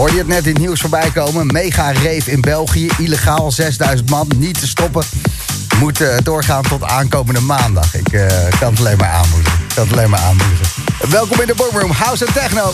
Hoorde je het net in het nieuws voorbij komen? Mega rave in België. Illegaal 6000 man. Niet te stoppen. Moet uh, doorgaan tot aankomende maandag. Ik uh, kan het alleen maar aanmoedigen. Kan het alleen maar aanmoedigen. Welkom in de Boomroom House en Techno.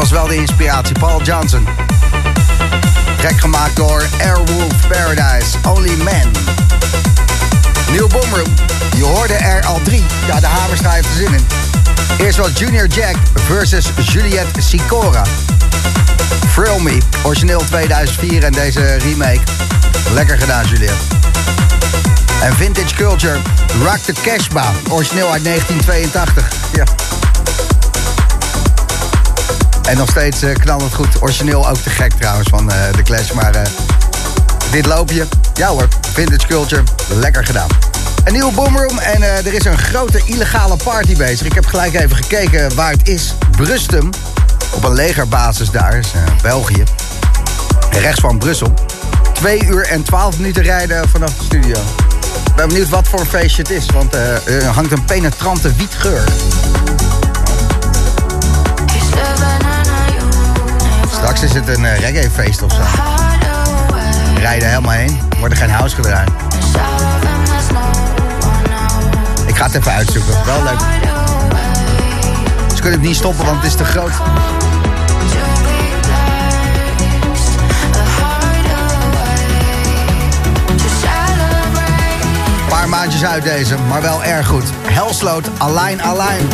Was wel de inspiratie. Paul Johnson. Track gemaakt door Airwolf Paradise. Only Man. Neil Boomroom. Je hoorde er al drie. Ja, de Hamersta heeft er zin in. Eerst was Junior Jack versus Juliette Sicora. Thrill Me. Origineel 2004 en deze remake. Lekker gedaan, Juliette. En Vintage Culture. Rock the Cashba. Origineel uit 1982. Ja. En nog steeds uh, knallend goed. Origineel ook te gek trouwens van uh, de Clash. Maar uh, dit loopje, ja hoor, Vintage Culture, lekker gedaan. Een nieuwe boomroom en er is een grote illegale party bezig. Ik heb gelijk even gekeken waar het is. Brustum, op een legerbasis daar, is België. Rechts van Brussel. Twee uur en twaalf minuten rijden vanaf de studio. Ik ben benieuwd wat voor feestje het is, want er hangt een penetrante wietgeur. Straks is het een uh, reggaefeest of zo. Rijden helemaal heen. Wordt er geen house gedraaid. Ik ga het even uitzoeken. Wel leuk. Ze kunnen het niet stoppen, want het is te groot. Een paar maandjes uit deze, maar wel erg goed. Helsloot, Align Align.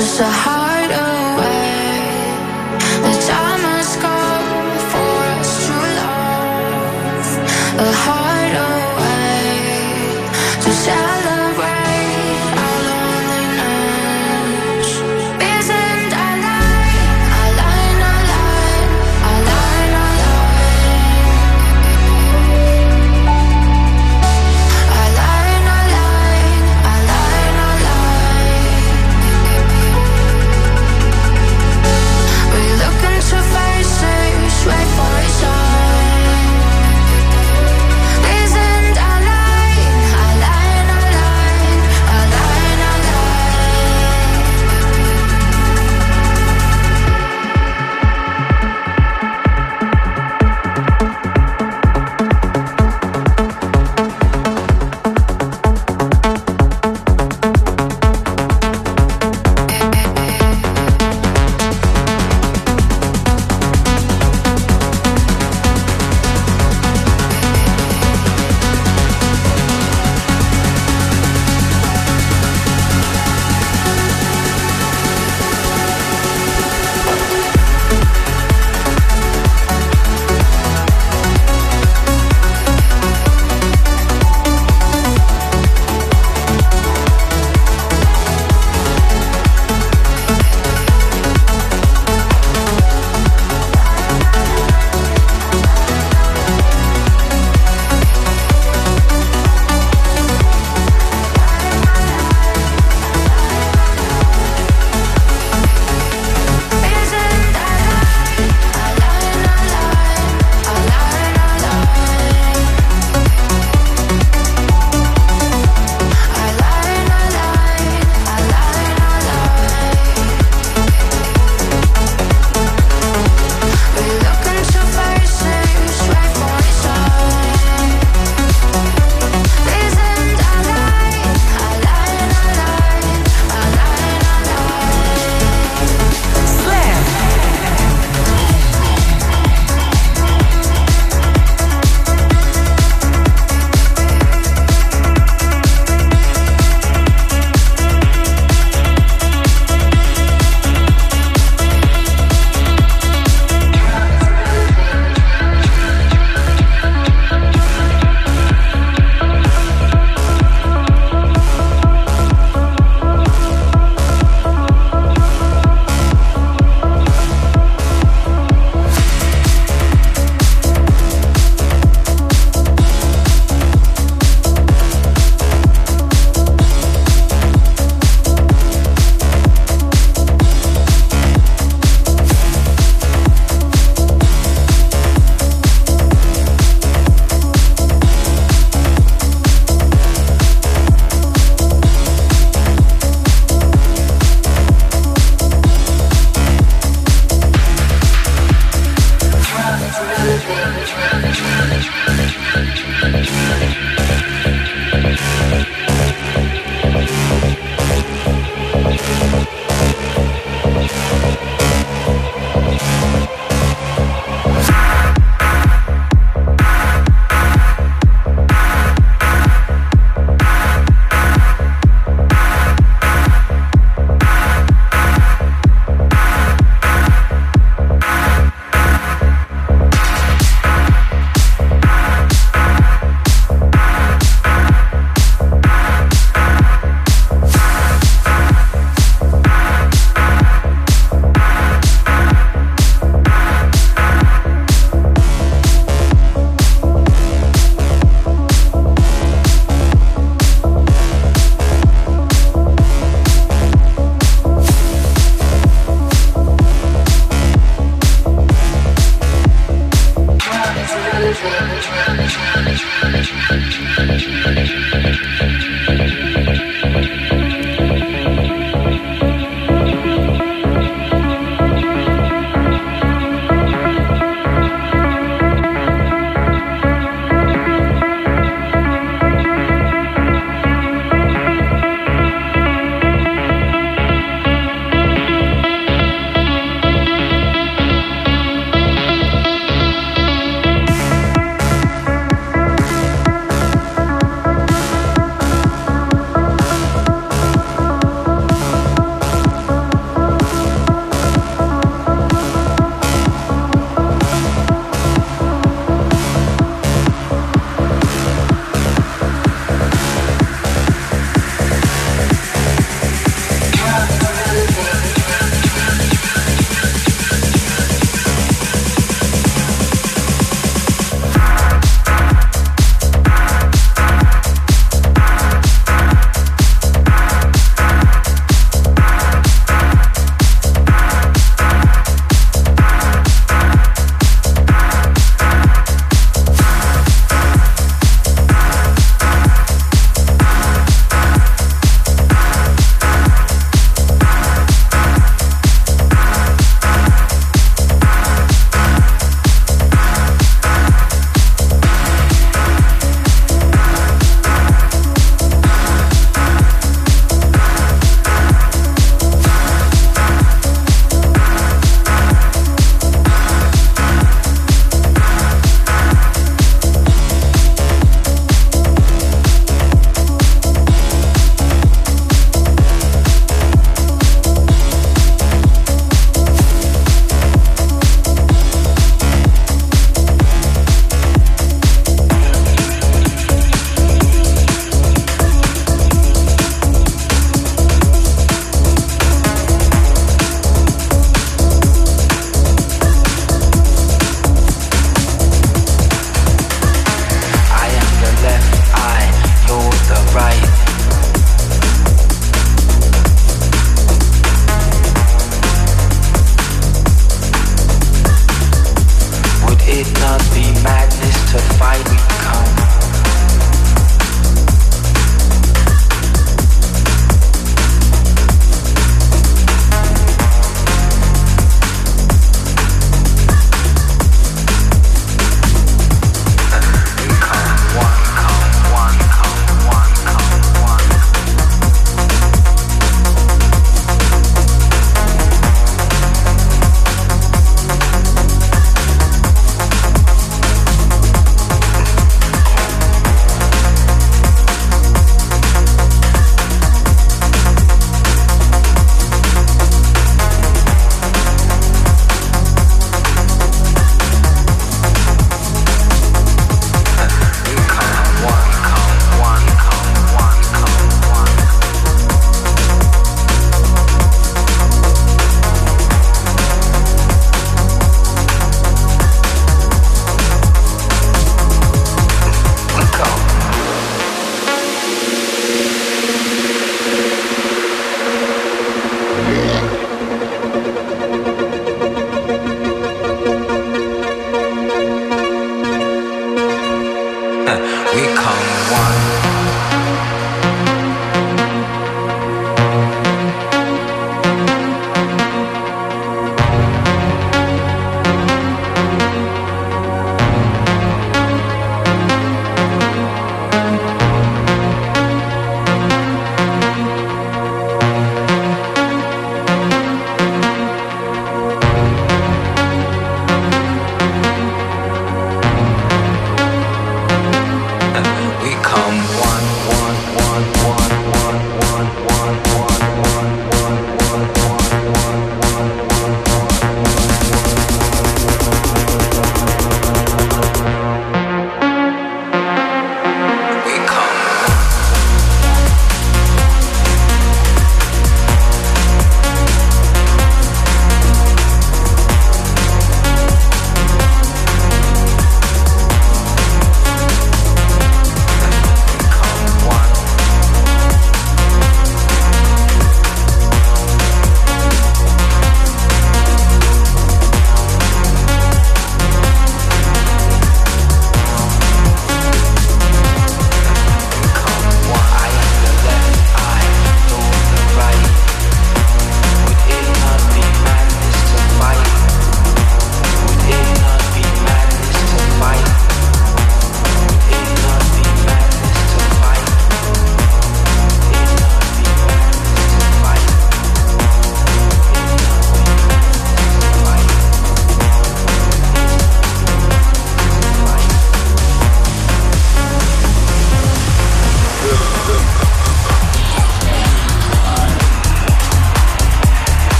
just a heart away. The time has come for us to love. A heart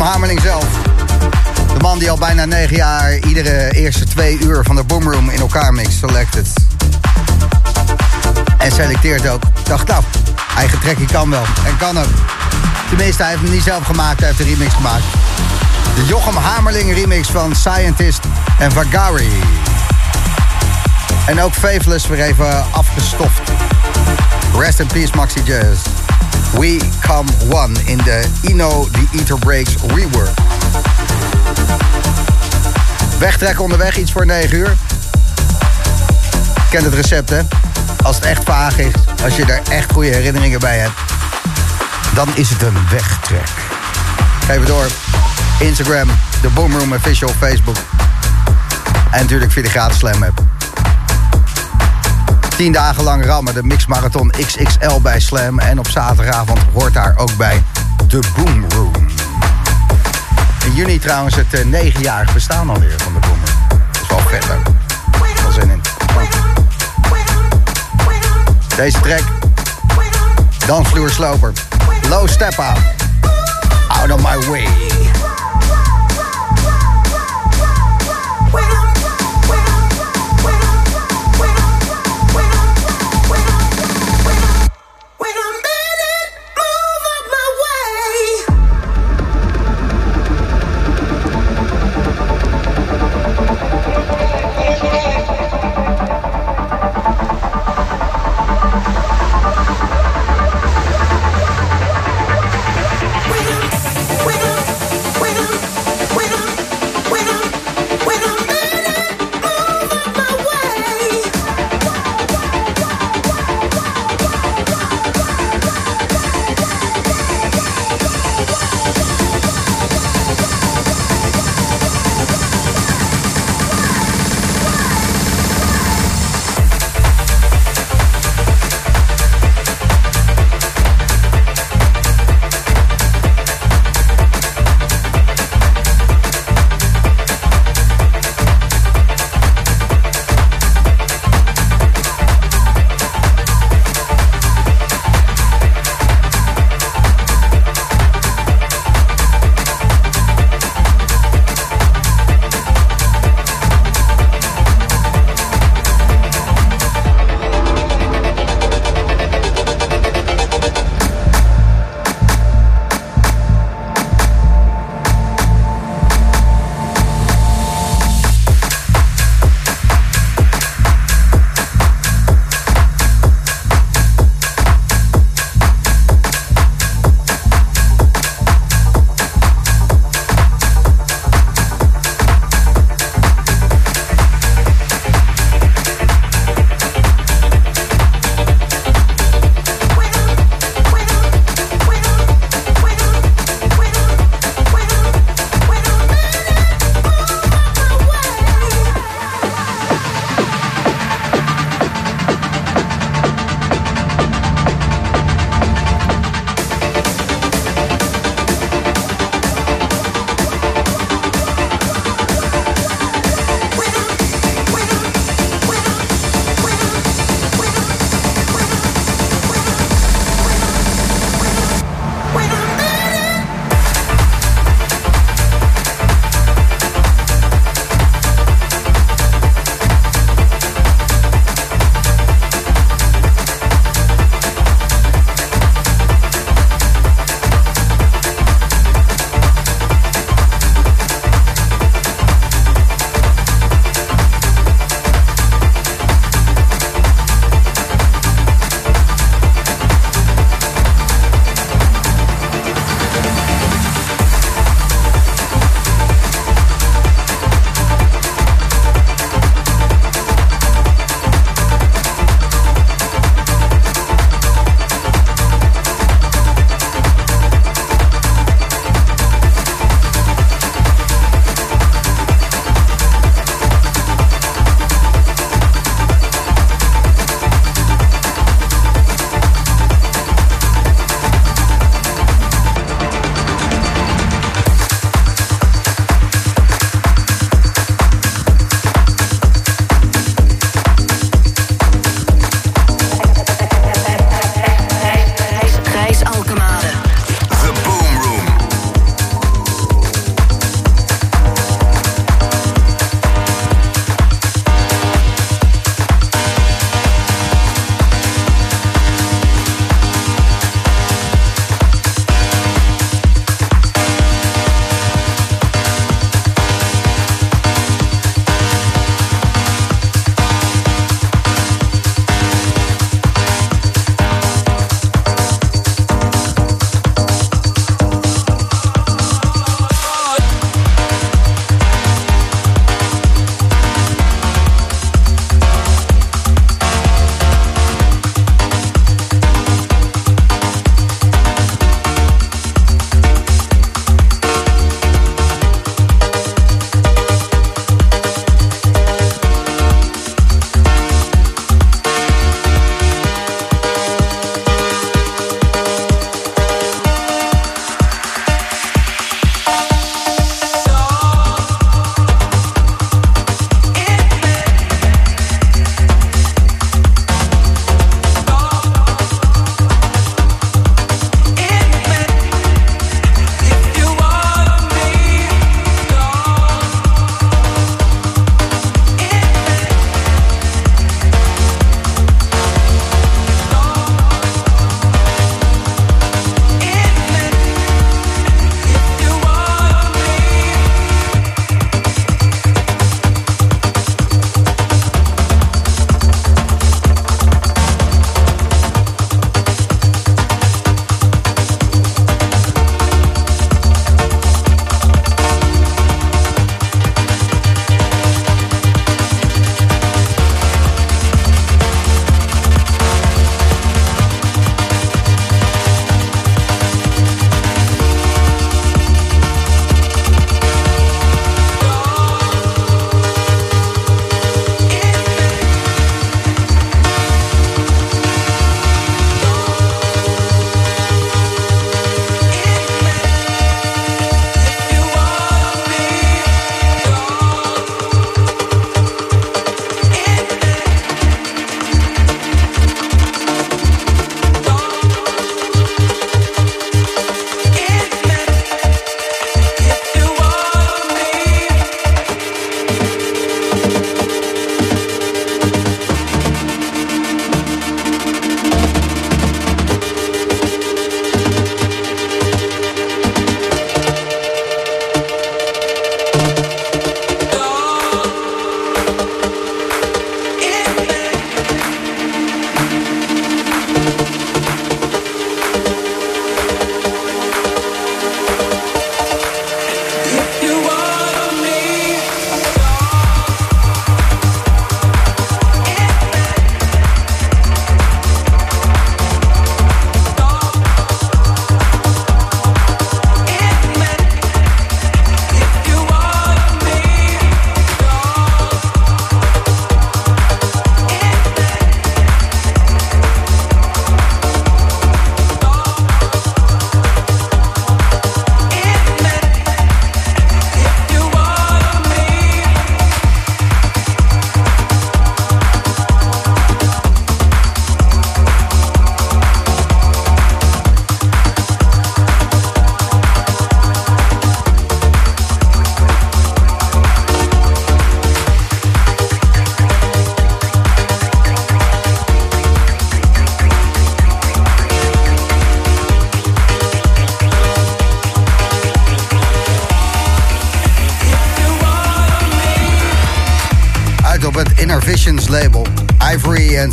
Jochem Hamerling zelf. De man die al bijna negen jaar iedere eerste twee uur van de Boomroom in elkaar mixt, selected. En selecteert ook. Dacht nou, eigen trekje kan wel. En kan ook. Tenminste, hij heeft hem niet zelf gemaakt, hij heeft een remix gemaakt. De Jochem Hamerling remix van Scientist en Vagari. En ook Faithless weer even afgestoft. Rest in peace, Maxi Jazz. We Come One in de Ino The Eater Breaks rework. Wegtrekken onderweg, iets voor 9 uur. Kent het recept, hè? Als het echt vaag is, als je er echt goede herinneringen bij hebt, dan is het een wegtrek. Geef het door. Instagram, de Boomroom Official, Facebook. En natuurlijk via de gratis Slam app. 10 dagen lang rammen de Mixmarathon XXL bij Slam. En op zaterdagavond hoort daar ook bij de Boomroom. In juni trouwens het eh, negenjarig bestaan alweer van de Boomroom. Dat is wel vet in. Deze track. Dansvloersloper. Low step out. Out of my way.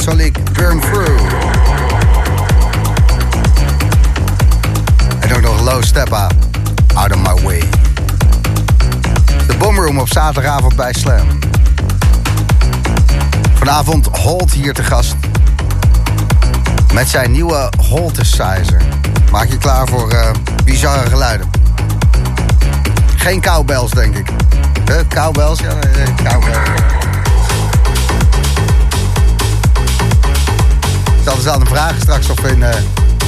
En Solik Burn Through. En ook nog Low Steppa, Out of My Way. De Boomroom op zaterdagavond bij Slam. Vanavond Holt hier te gast. Met zijn nieuwe Holtesizer. Maak je klaar voor eh, bizarre geluiden. Geen cowbells, denk ik. Huh? Cowbells? Ja, nee, nee, cowbells. Zal dus aan hem vragen straks of in eh,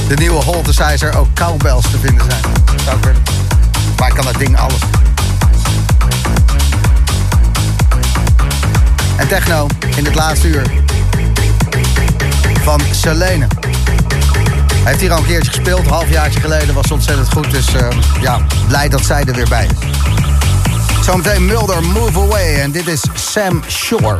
de nieuwe Holtesizer ook cowbells te vinden zijn. Zou. Maar ik kan dat ding alles. En techno in het laatste uur. Van Selene. Hij heeft hier al een keertje gespeeld, een halfjaartje geleden. Was ontzettend goed, dus eh, ja, blij dat zij er weer bij is. Zometeen Mulder Move Away en dit is Sam Shore.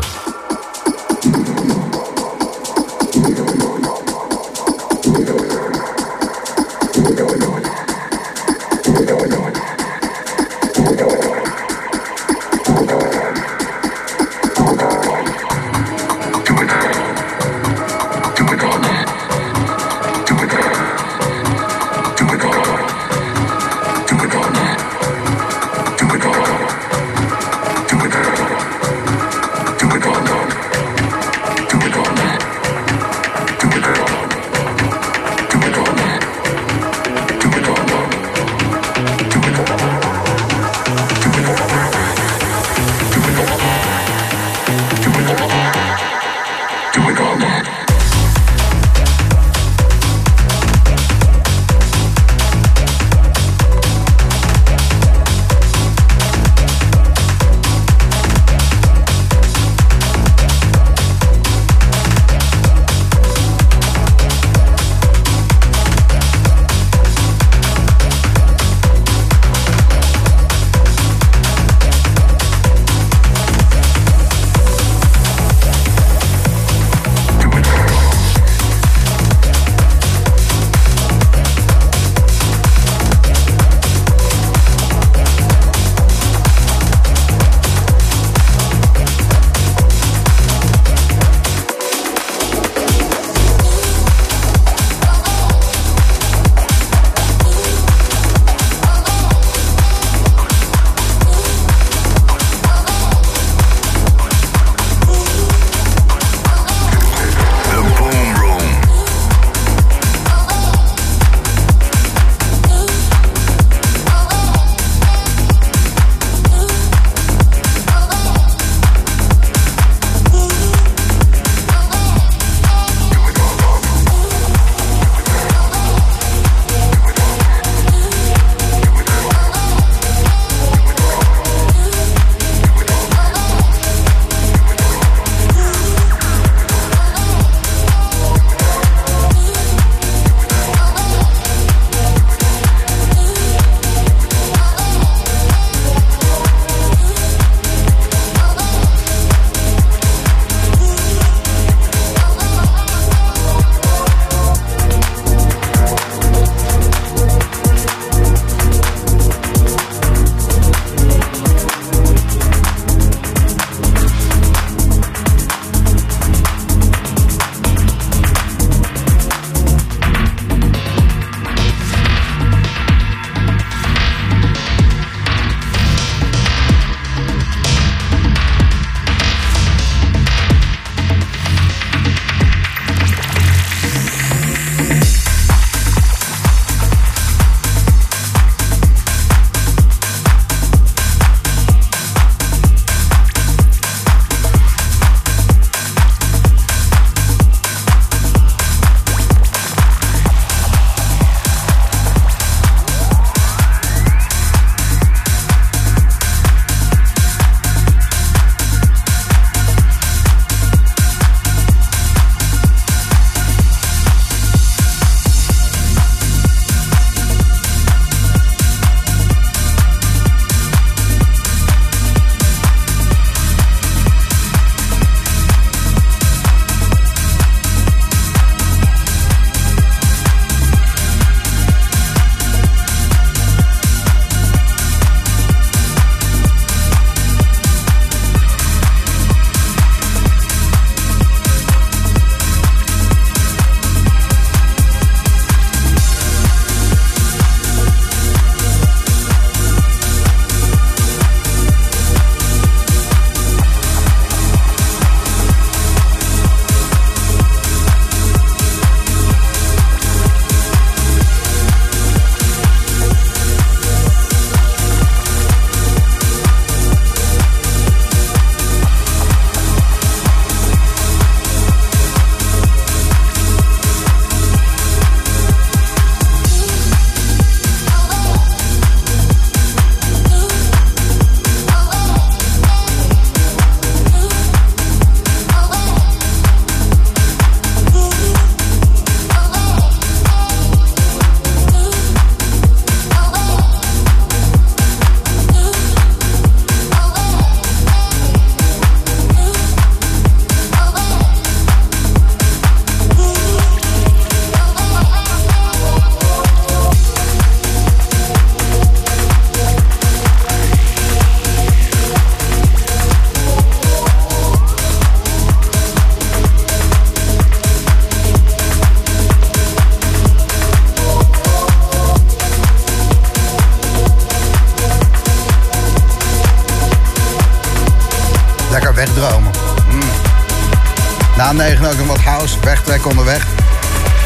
Negen ook nog wat house, wegtrek onderweg.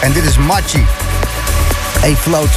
En dit is Machi. Hey, float.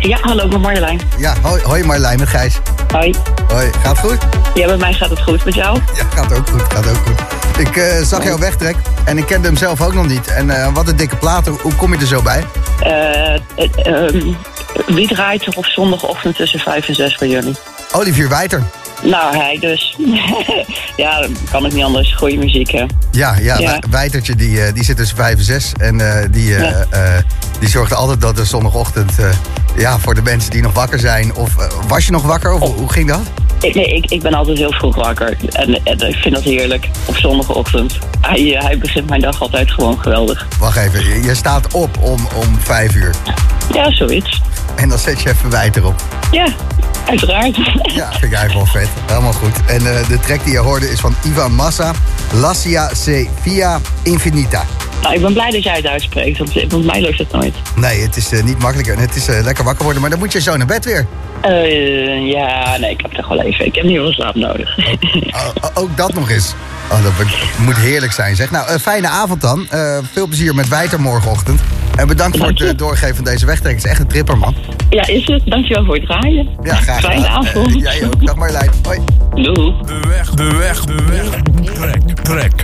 Ja, hallo, van Marjolein. Ja, hoi, hoi Marlijn met Gijs. Hoi. Hoi, gaat goed? Ja, bij mij gaat het goed. Met jou? Ja, gaat ook goed, gaat ook goed. Ik eh, zag jou wegtrek en ik kende hem zelf ook nog niet. En eh, wat een dikke plaat, hoe, kom je er zo bij? Ehm, wie draait er op zondagochtend tussen 5 en 6 bij jullie? Olivier Wijter. Nou, hij dus. ja, kan ik niet anders. Goeie muziek, hè. Ja, ja, Ja. Wij- Wijtertje die, die zit tussen vijf en zes. En die, Ja. eh, die zorgt altijd dat de zondagochtend... ja, voor de mensen die nog wakker zijn. Of eh, was je nog wakker? Of hoe- hoe ging dat? Ik, nee, ik, ik ben altijd heel vroeg wakker. En, en ik vind dat heerlijk. Op zondagochtend. Hij, hij begint mijn dag altijd gewoon geweldig. Wacht even, je- je staat op om, om vijf uur. Ja, zoiets. En dan zet je even Wijter op. Ja, uiteraard. Ja, vind ik eigenlijk wel vet. Helemaal goed. En eh, de track die je hoorde is van Ivan Massa. Lassia se via infinita. Nou, ik ben blij dat jij het uitspreekt. Want, want mij lukt het nooit. Nee, het is eh, niet makkelijk. En het is eh, lekker wakker worden. Maar dan moet je zo naar bed weer. Eh, ja, nee, ik heb toch wel even. Ik heb niet veel slaap nodig. Oh, oh, ook dat nog eens. Oh, dat moet heerlijk zijn, zeg. Nou, een fijne avond dan. Eh, veel plezier met Wijter morgenochtend. En bedankt voor het eh, doorgeven van deze wegtrek. Het is echt een tripper, man. ja, is het? Dankjewel voor het draaien. Ja, graag Fijne avond. Eh, jij ook. Dag Marjolein. Hoi. Doei. De weg, de weg, de weg. Trek, trek,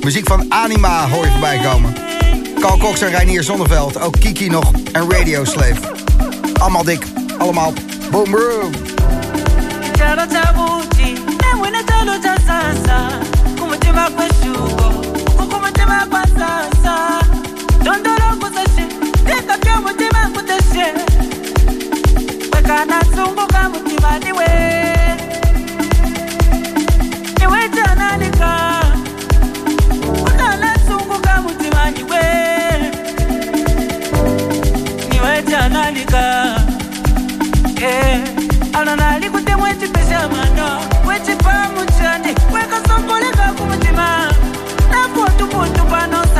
Muziek van Anima hoor je voorbij komen. Carl Cox en Reinier Zonneveld, ook Kiki nog en Radio Slave. Allemaal dik, allemaal chalo cha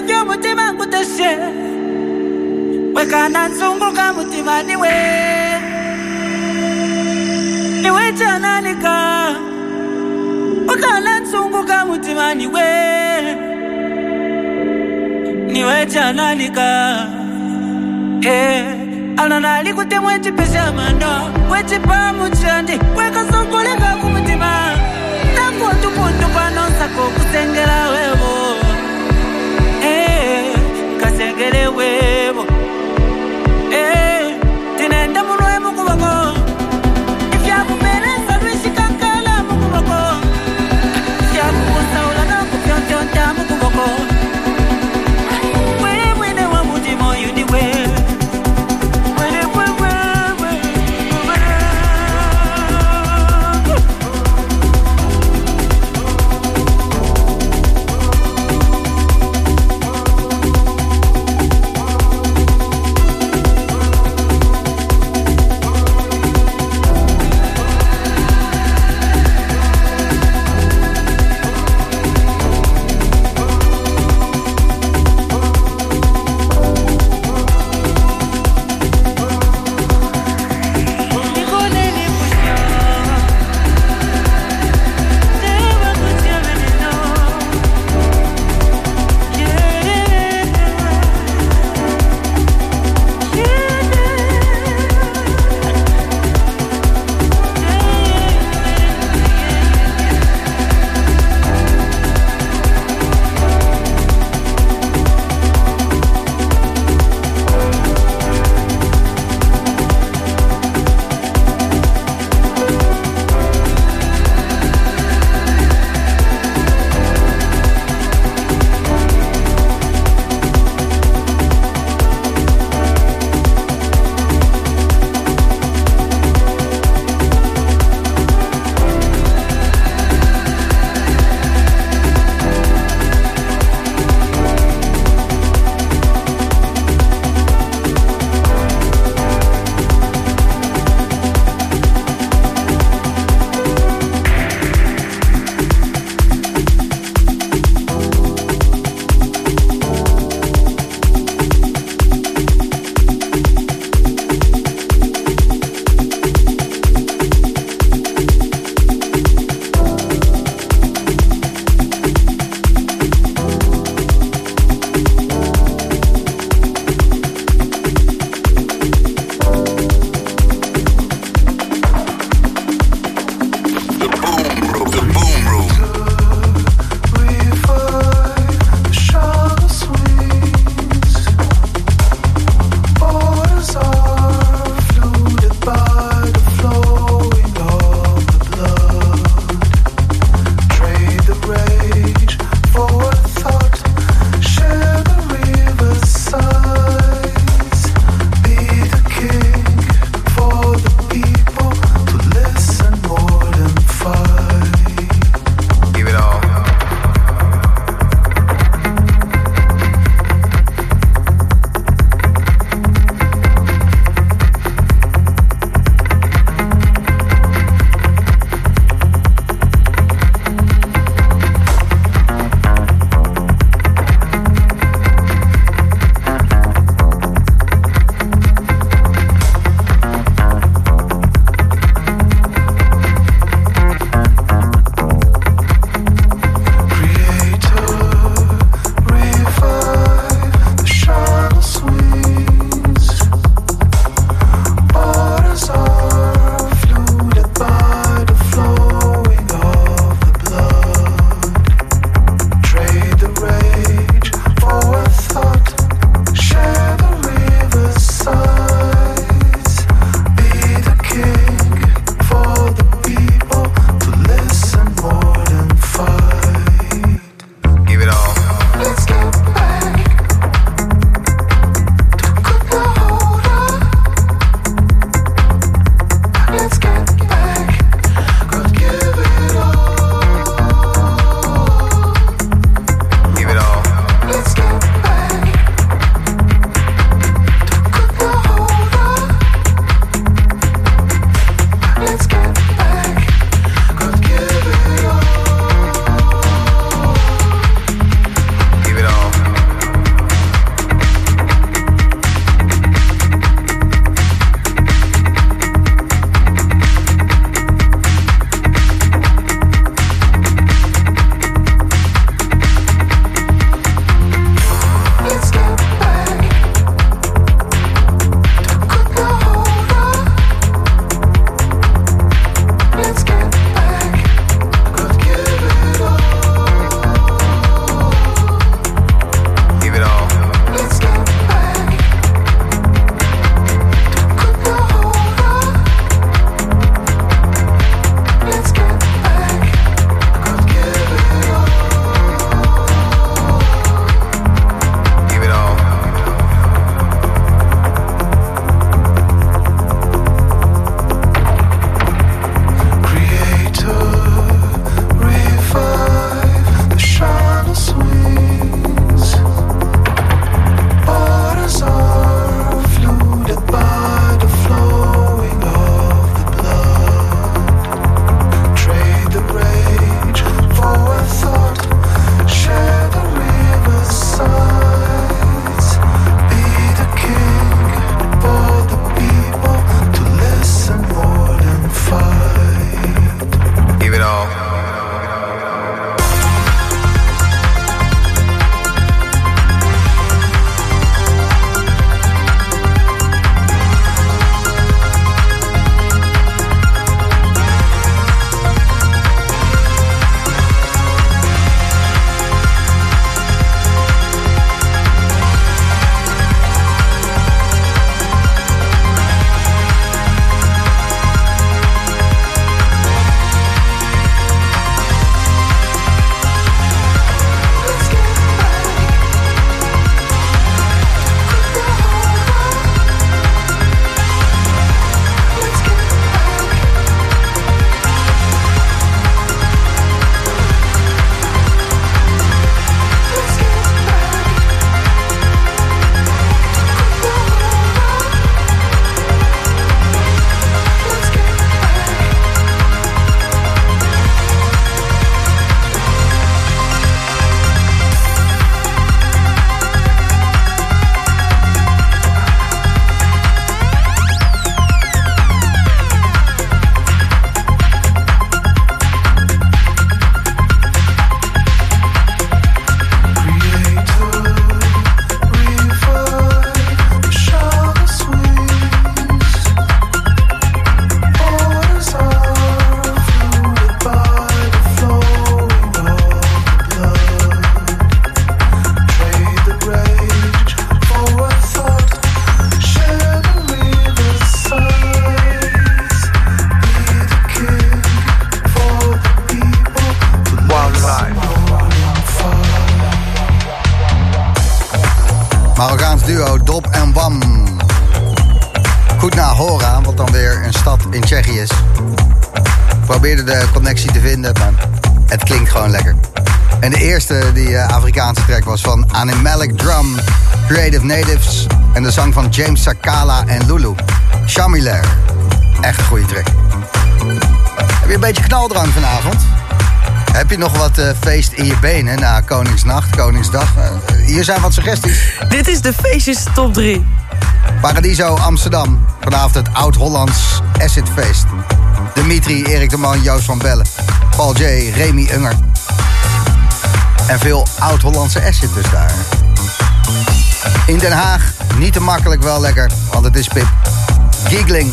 ndakabya mutima nguteshe wekana nzunguka mutima niwe. Niwe chananika ukana nzunguka mutima niwe. Niwe chananika hey. ananali kuti mwechipesha mano wechipamu chandi wekasongoleka kumutima. Tangotupundu panonsako kusengela wewo take it away. James Sakala en Lulu. Chamilair. Echt een goede track. Heb je een beetje knaldrang vanavond? Heb je nog wat eh, feest in je benen na Koningsnacht, Koningsdag? Eh, hier zijn wat suggesties. Dit is de feestjes top 3. Paradiso Amsterdam. Vanavond het Oud-Hollands Acid-feest. Dimitri, Erik de Man, Joost van Bellen. Paul J, Remy Unger. En veel Oud-Hollandse acid dus daar. In Den Haag, niet te makkelijk, wel lekker, want het is Pip. Giggling.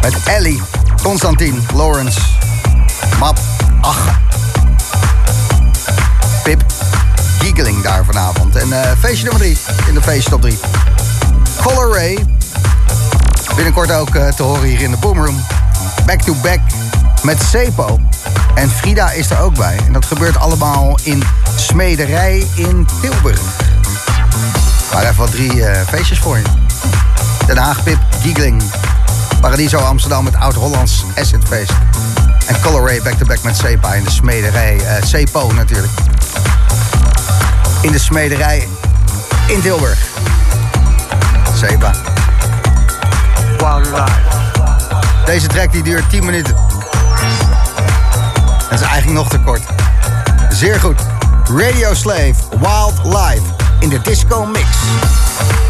Met Ellie, Constantine, Lawrence, Map, Ach. Pip, Giggling daar vanavond. En eh, feestje nummer 3 in de feestje top 3. Color Ray. Binnenkort ook eh, te horen hier in de Boomroom. Back to back met Sepo. En Frida is er ook bij. En dat gebeurt allemaal in Smederij in Tilburg. Maar even wat drie eh, feestjes voor je. Den Haag Pip, Giegling. Paradiso Amsterdam met Oud-Hollands Acid-feest. En Color Ray back to back met Sepa in de Smederij. Sepo natuurlijk. In de Smederij in Tilburg. Seba. Deze track die duurt 10 minuten. Dat is eigenlijk nog te kort. Zeer goed. Radio Slave, Wild Live in de Disco Mix.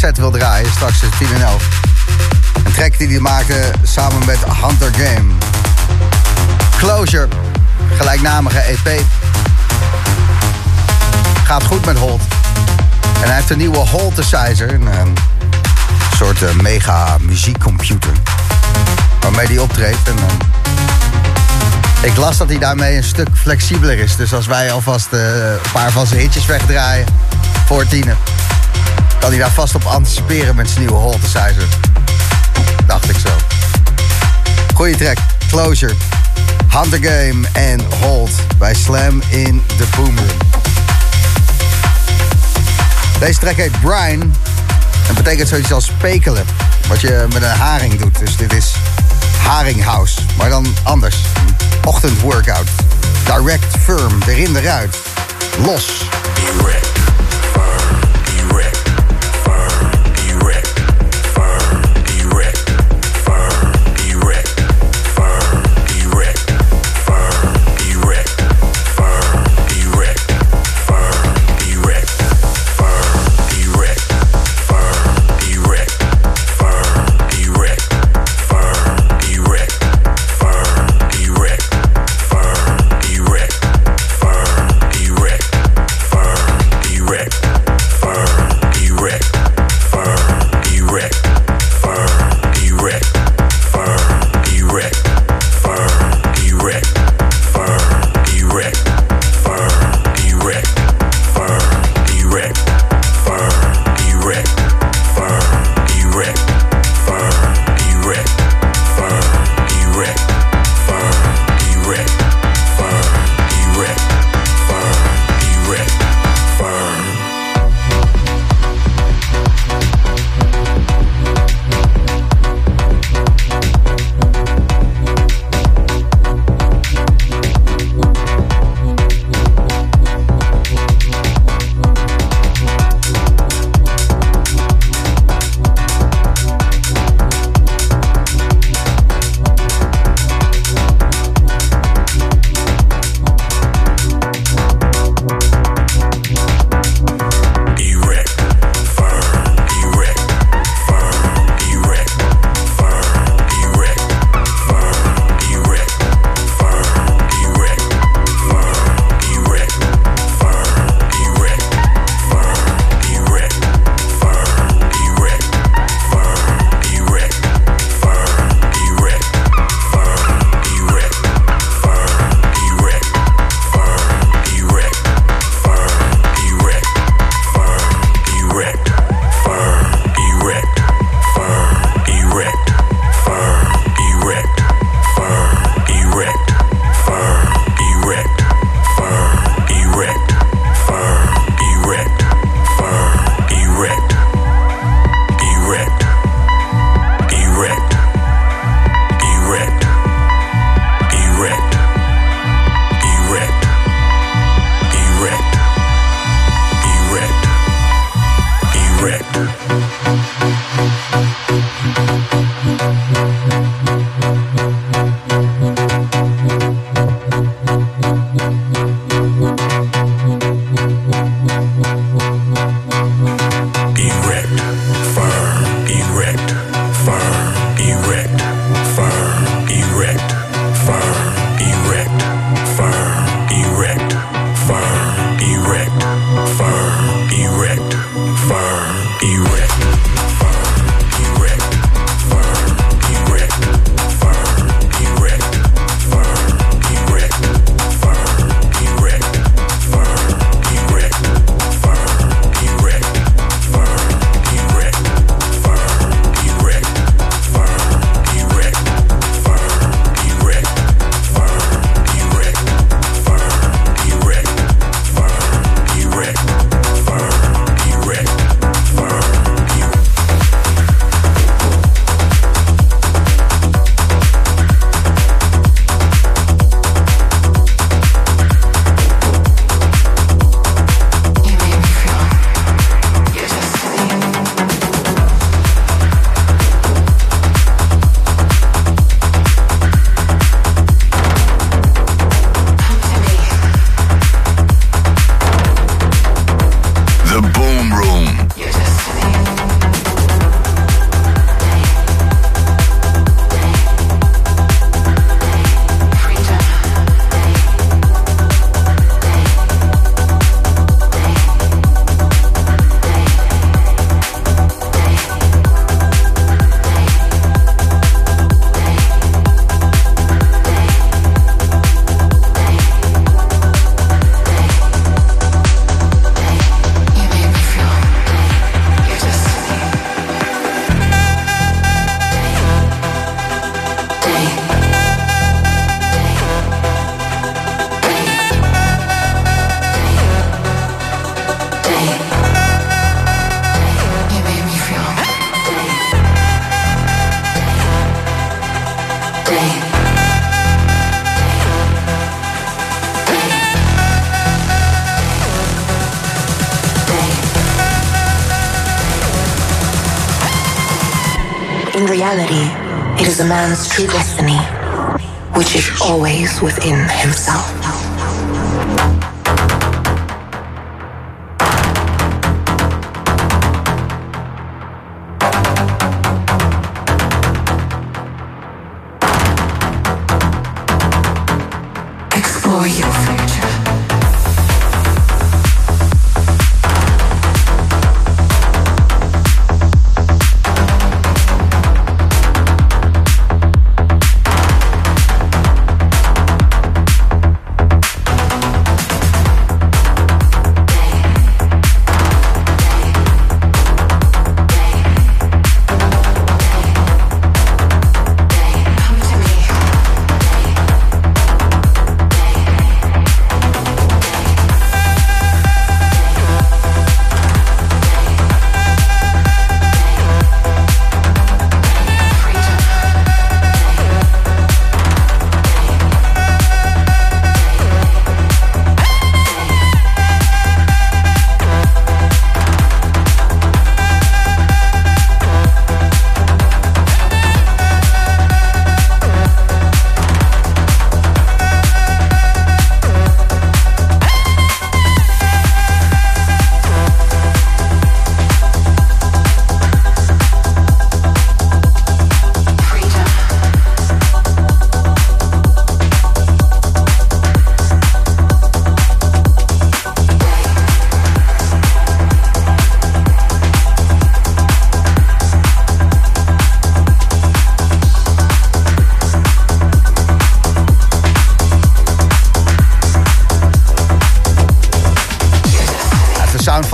Set wil draaien. Straks tussen 10 en 11. Een track die hij maakte samen met Hunter Game. Closure. Gelijknamige EP. Gaat goed met Holt. En hij heeft een nieuwe Holtesizer. Een eh, soort eh, mega muziekcomputer. Waarmee hij optreedt. En, eh, ik las dat hij daarmee een stuk flexibeler is. Dus als wij alvast eh, een paar van zijn hitjes wegdraaien voor tienen, kan hij daar vast op anticiperen met zijn nieuwe Holtesizer. Dacht ik zo. Goeie track, Closure, Hunter Game en Hold bij Slam in de Boomroom. Deze track heet Brian en betekent zoiets als spekelen. Wat je met een haring doet. Dus dit is Haringhouse, maar dan anders. Een ochtendworkout. Direct, firm, erin, eruit. Los. Erect, true destiny, which is always within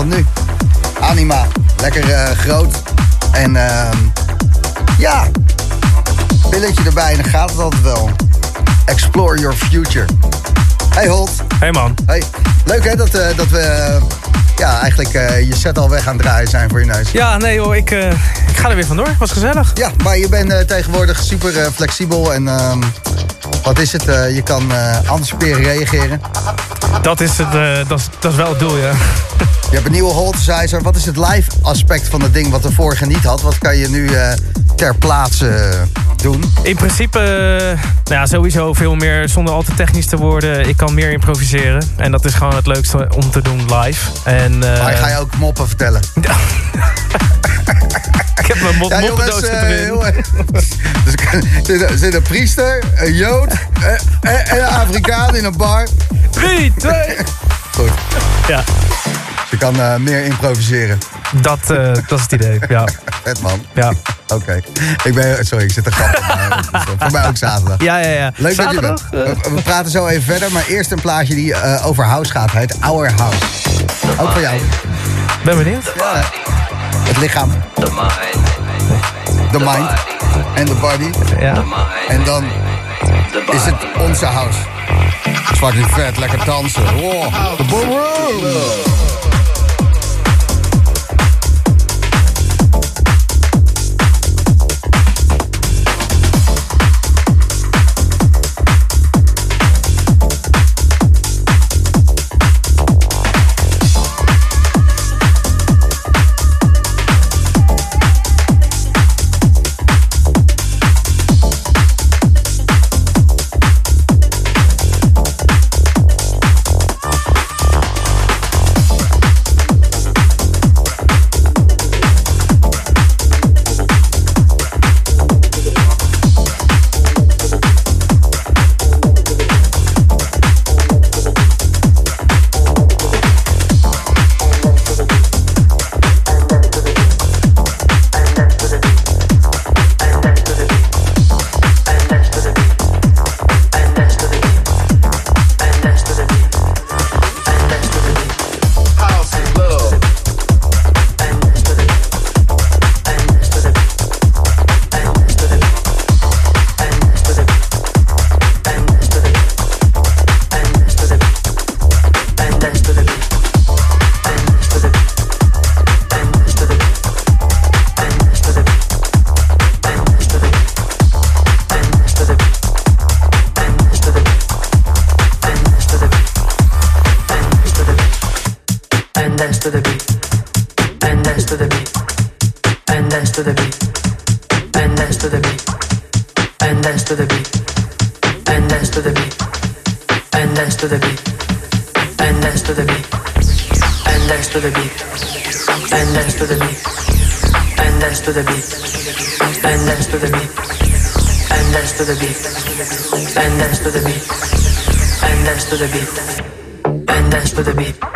van nu. Anima. Lekker eh, groot. En ehm ja, pilletje erbij en dan gaat het altijd wel. Explore your future. Hey Holt. Hey man. Hey. Leuk hè dat, eh, dat we eh, ja, eigenlijk je set al weg aan het draaien zijn voor je neus. Ja, nee hoor, ik, ik ga er weer vandoor. Was gezellig. Ja, maar je bent tegenwoordig super flexibel en ehm, wat is het? je kan anticiperen, reageren. Dat is, het, eh, dat, is, dat is wel het doel, ja. Je hebt een nieuwe Holtesizer. Wat is het live aspect van het ding wat de vorige niet had? Wat kan je nu eh, ter plaatse eh, doen? In principe, eh, nou ja, sowieso veel meer zonder al te technisch te worden. Ik kan meer improviseren. En dat is gewoon het leukste om te doen live. En, eh, Maar ga je ook moppen vertellen? ik heb mijn mop Ja, jongens, erin. dus er zit een- priester, een jood en en een Afrikaan in een bar. 3, 2. Goed, Ja, je kan eh, meer improviseren. dat, eh, dat is het idee. Ja, Het man. ja. Oké. Ik ben, sorry, ik zit er grappig. eh, Voor mij ook zaterdag. ja, ja. ja. Leuk dat je bent. Zaterdag, We, we praten zo even verder, maar eerst een plaatje die over house gaat. Het heet Our House. Ook voor jou. ben benieuwd. Ja. Het lichaam, The mind, de mind en de body. Ja. En dan is het onze house. Het is fucking vet, lekker dansen. Wow. De and dance to the beat, and dance to the beat, and dance to the beat, and dance to the beat, and dance to the beat, and dance to the beat, and dance to the beat,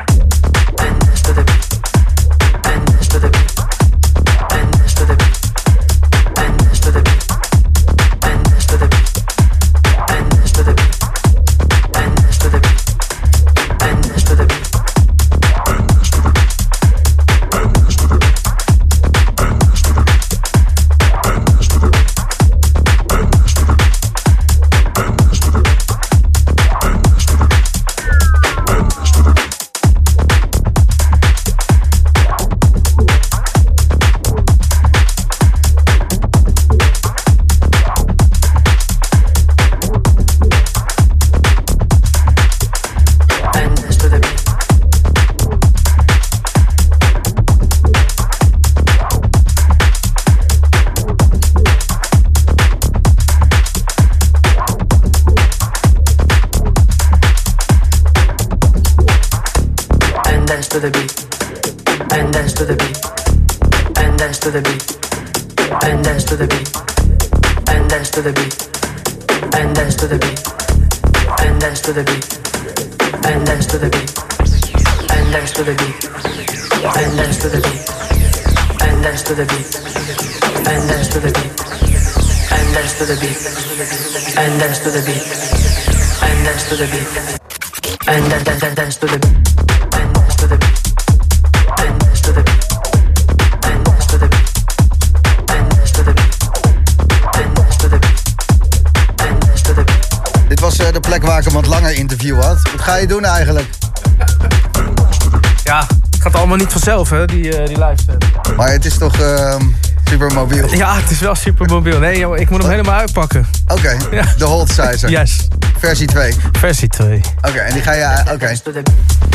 hè, die, eh die live set. Maar het is toch ehm super mobiel? Ja, het is wel super mobiel. Nee, joh, ik moet hem helemaal uitpakken. Oké, Ja. de Hold Sizer. Yes, Versie 2. versie 2. Oké, en die ga je... Oké.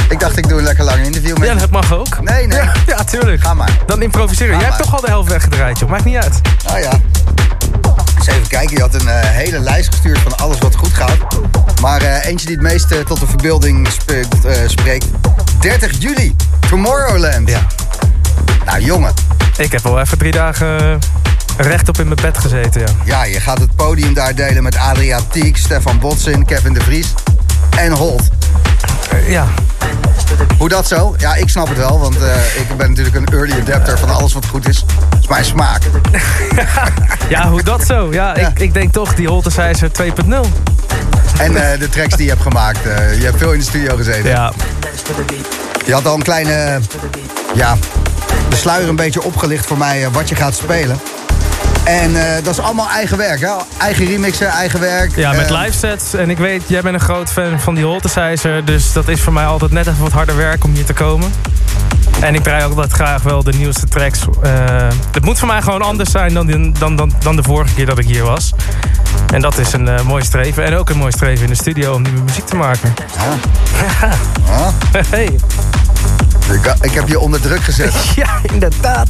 Ik dacht ik doe een lekker lang interview met Ja, dat mag ook. Nee, nee. Ja, ja tuurlijk. Ga maar. Dan improviseren. Ga Jij hebt toch al de helft weggedraaid, joh. Maakt niet uit. Nou ja. Eens even kijken. Je had een eh, hele lijst gestuurd van alles wat goed gaat. Maar eh, eentje die het meest eh, tot de verbeelding spreekt, eh, spreekt. 30 juli. Tomorrowland. Ja. Nou jongen. Ik heb al even drie dagen eh, rechtop in mijn bed gezeten, ja. Ja, je gaat het podium daar delen met Adria Tiek, Stefan Botsin, Kevin de Vries en Holt. Eh, ja. Hoe dat zo? Ja, ik snap het wel, want eh, ik ben natuurlijk een early adapter van alles wat goed is. Dat is mijn smaak. ja, hoe dat zo? Ja, Ja. Ik, ik denk toch die Holtesizer 2.0. En eh, de tracks die je hebt gemaakt. je hebt veel in de studio gezeten. Ja, Je had al een kleine, ja, de sluier een beetje opgelicht voor mij eh, wat je gaat spelen. En eh, dat is allemaal eigen werk, hè? Eigen remixen, eigen werk. ja met Eh, live sets. En ik weet, jij bent een groot fan van die Holtesizer. Dus dat is voor mij altijd net even wat harder werk om hier te komen. En ik draai ook altijd graag wel de nieuwste tracks. Eh, het moet voor mij gewoon anders zijn dan, die- dan, dan, dan de vorige keer dat ik hier was. En dat is een eh, mooi streven. En ook een mooi streven in de studio om nieuwe muziek te maken. ah, Hey. ik, ik heb je onder druk gezet. Ja, inderdaad.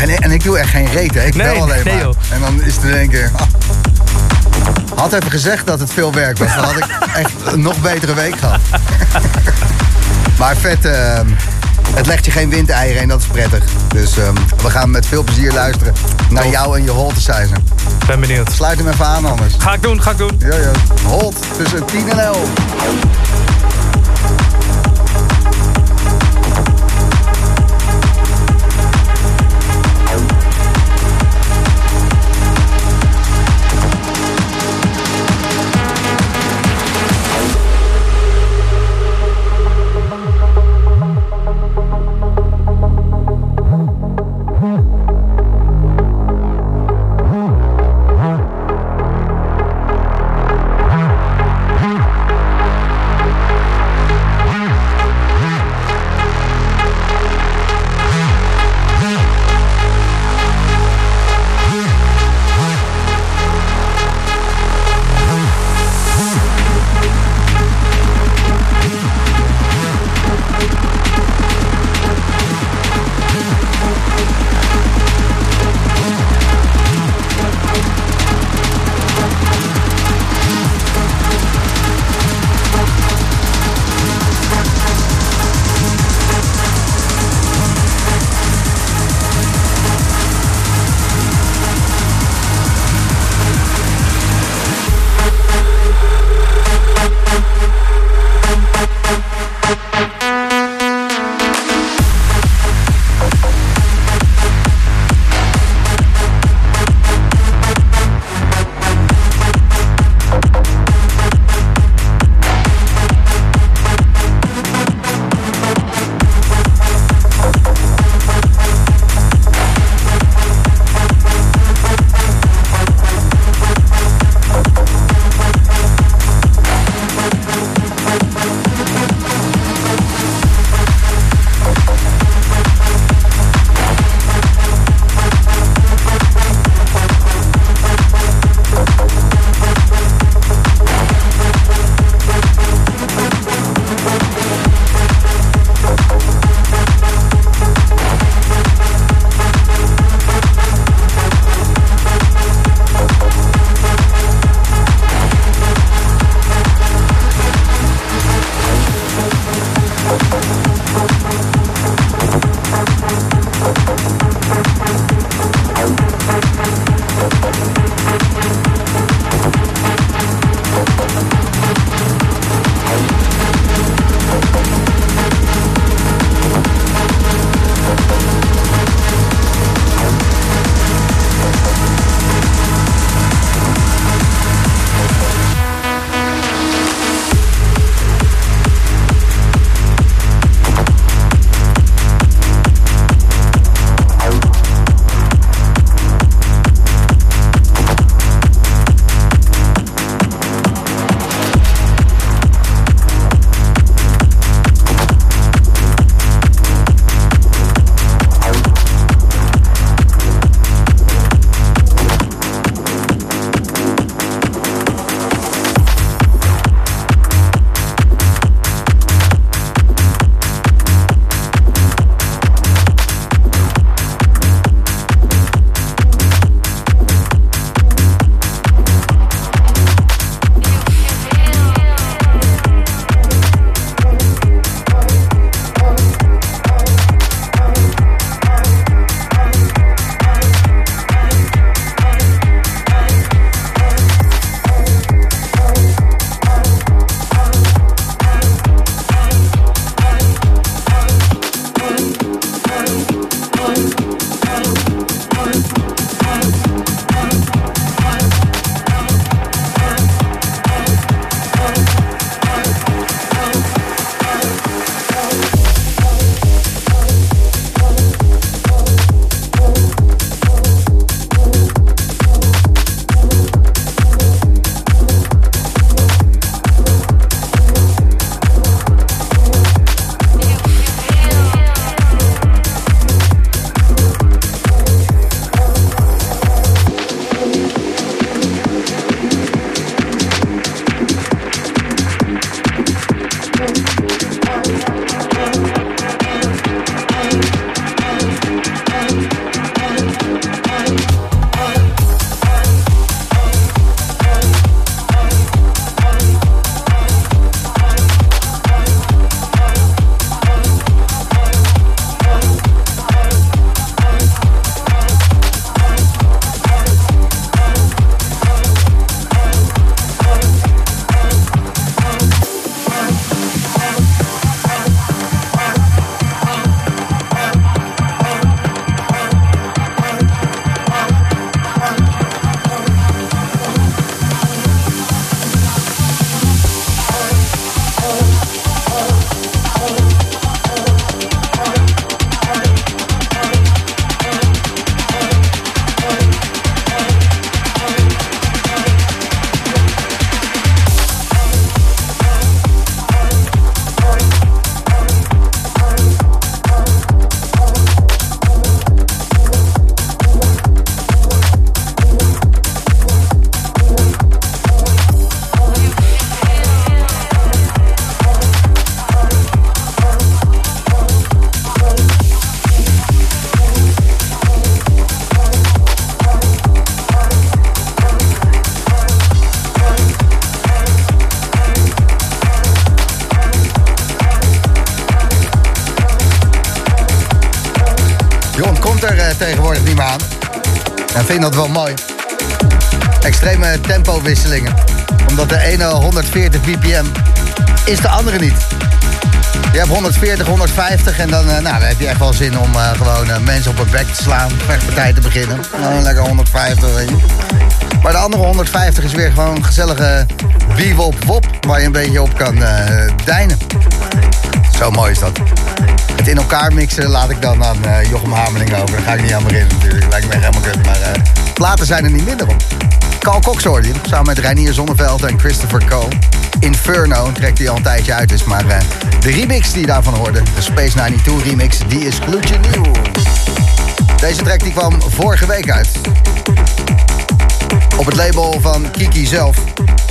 En, en ik doe echt geen reet, hè? Ik Nee, bel alleen nee, maar. joh. En dan is het in één keer... Had even gezegd dat het veel werk was. Dan had ik echt een nog betere week gehad. maar vet, ehm, het legt je geen windeieren en dat is prettig. Dus ehm, we gaan met veel plezier luisteren naar jou en je Holtesizer. Ben benieuwd. Sluit hem even aan anders. Ga ik doen, ga ik doen. Ja, ja. Holt tussen 10 en 11. En vind dat wel mooi. Extreme tempowisselingen. Omdat de ene 140 bpm is de andere niet. Je hebt 140, 150 en dan, eh, nou, dan heb je echt wel zin om eh, gewoon eh, mensen op hun bek te slaan. Vechtpartij te beginnen. Nou, lekker 150, weet je. Maar de andere 150 is weer gewoon een gezellige wiewop-wop... waar je een beetje op kan eh deinen. Zo mooi is dat. Het in elkaar mixen laat ik dan aan eh, Jochem Hameling over. Daar ga ik niet aan beginnen natuurlijk. Lijkt me echt helemaal kut. Maar eh, platen zijn er niet minder om. Carl Cox hoorde je. Samen met Reinier Zonneveld en Christopher Cole. Inferno, een track die al een tijdje uit is. Maar eh, de remix die je daarvan hoorde, de Space 92 remix, die is gloedje nieuw. Deze track die kwam vorige week uit. Op het label van Kiki zelf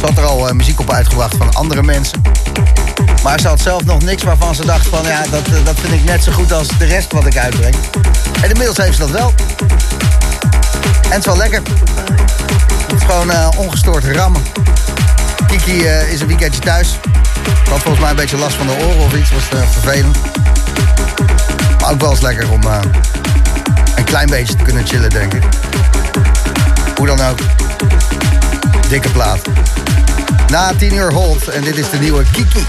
zat er al muziek op uitgebracht van andere mensen. Maar ze had zelf nog niks waarvan ze dacht van... ja, dat, eh, dat vind ik net zo goed als de rest wat ik uitbreng. En inmiddels heeft ze dat wel. En het is wel lekker. Het is gewoon eh, ongestoord rammen. Kiki eh, is een weekendje thuis. Had volgens mij een beetje last van de oren of iets. Was vervelend. Maar ook wel eens lekker om een klein beetje te kunnen chillen, denk ik. Hoe dan ook. Dikke plaat. Na 10 uur Holt. En dit is de nieuwe Kiki.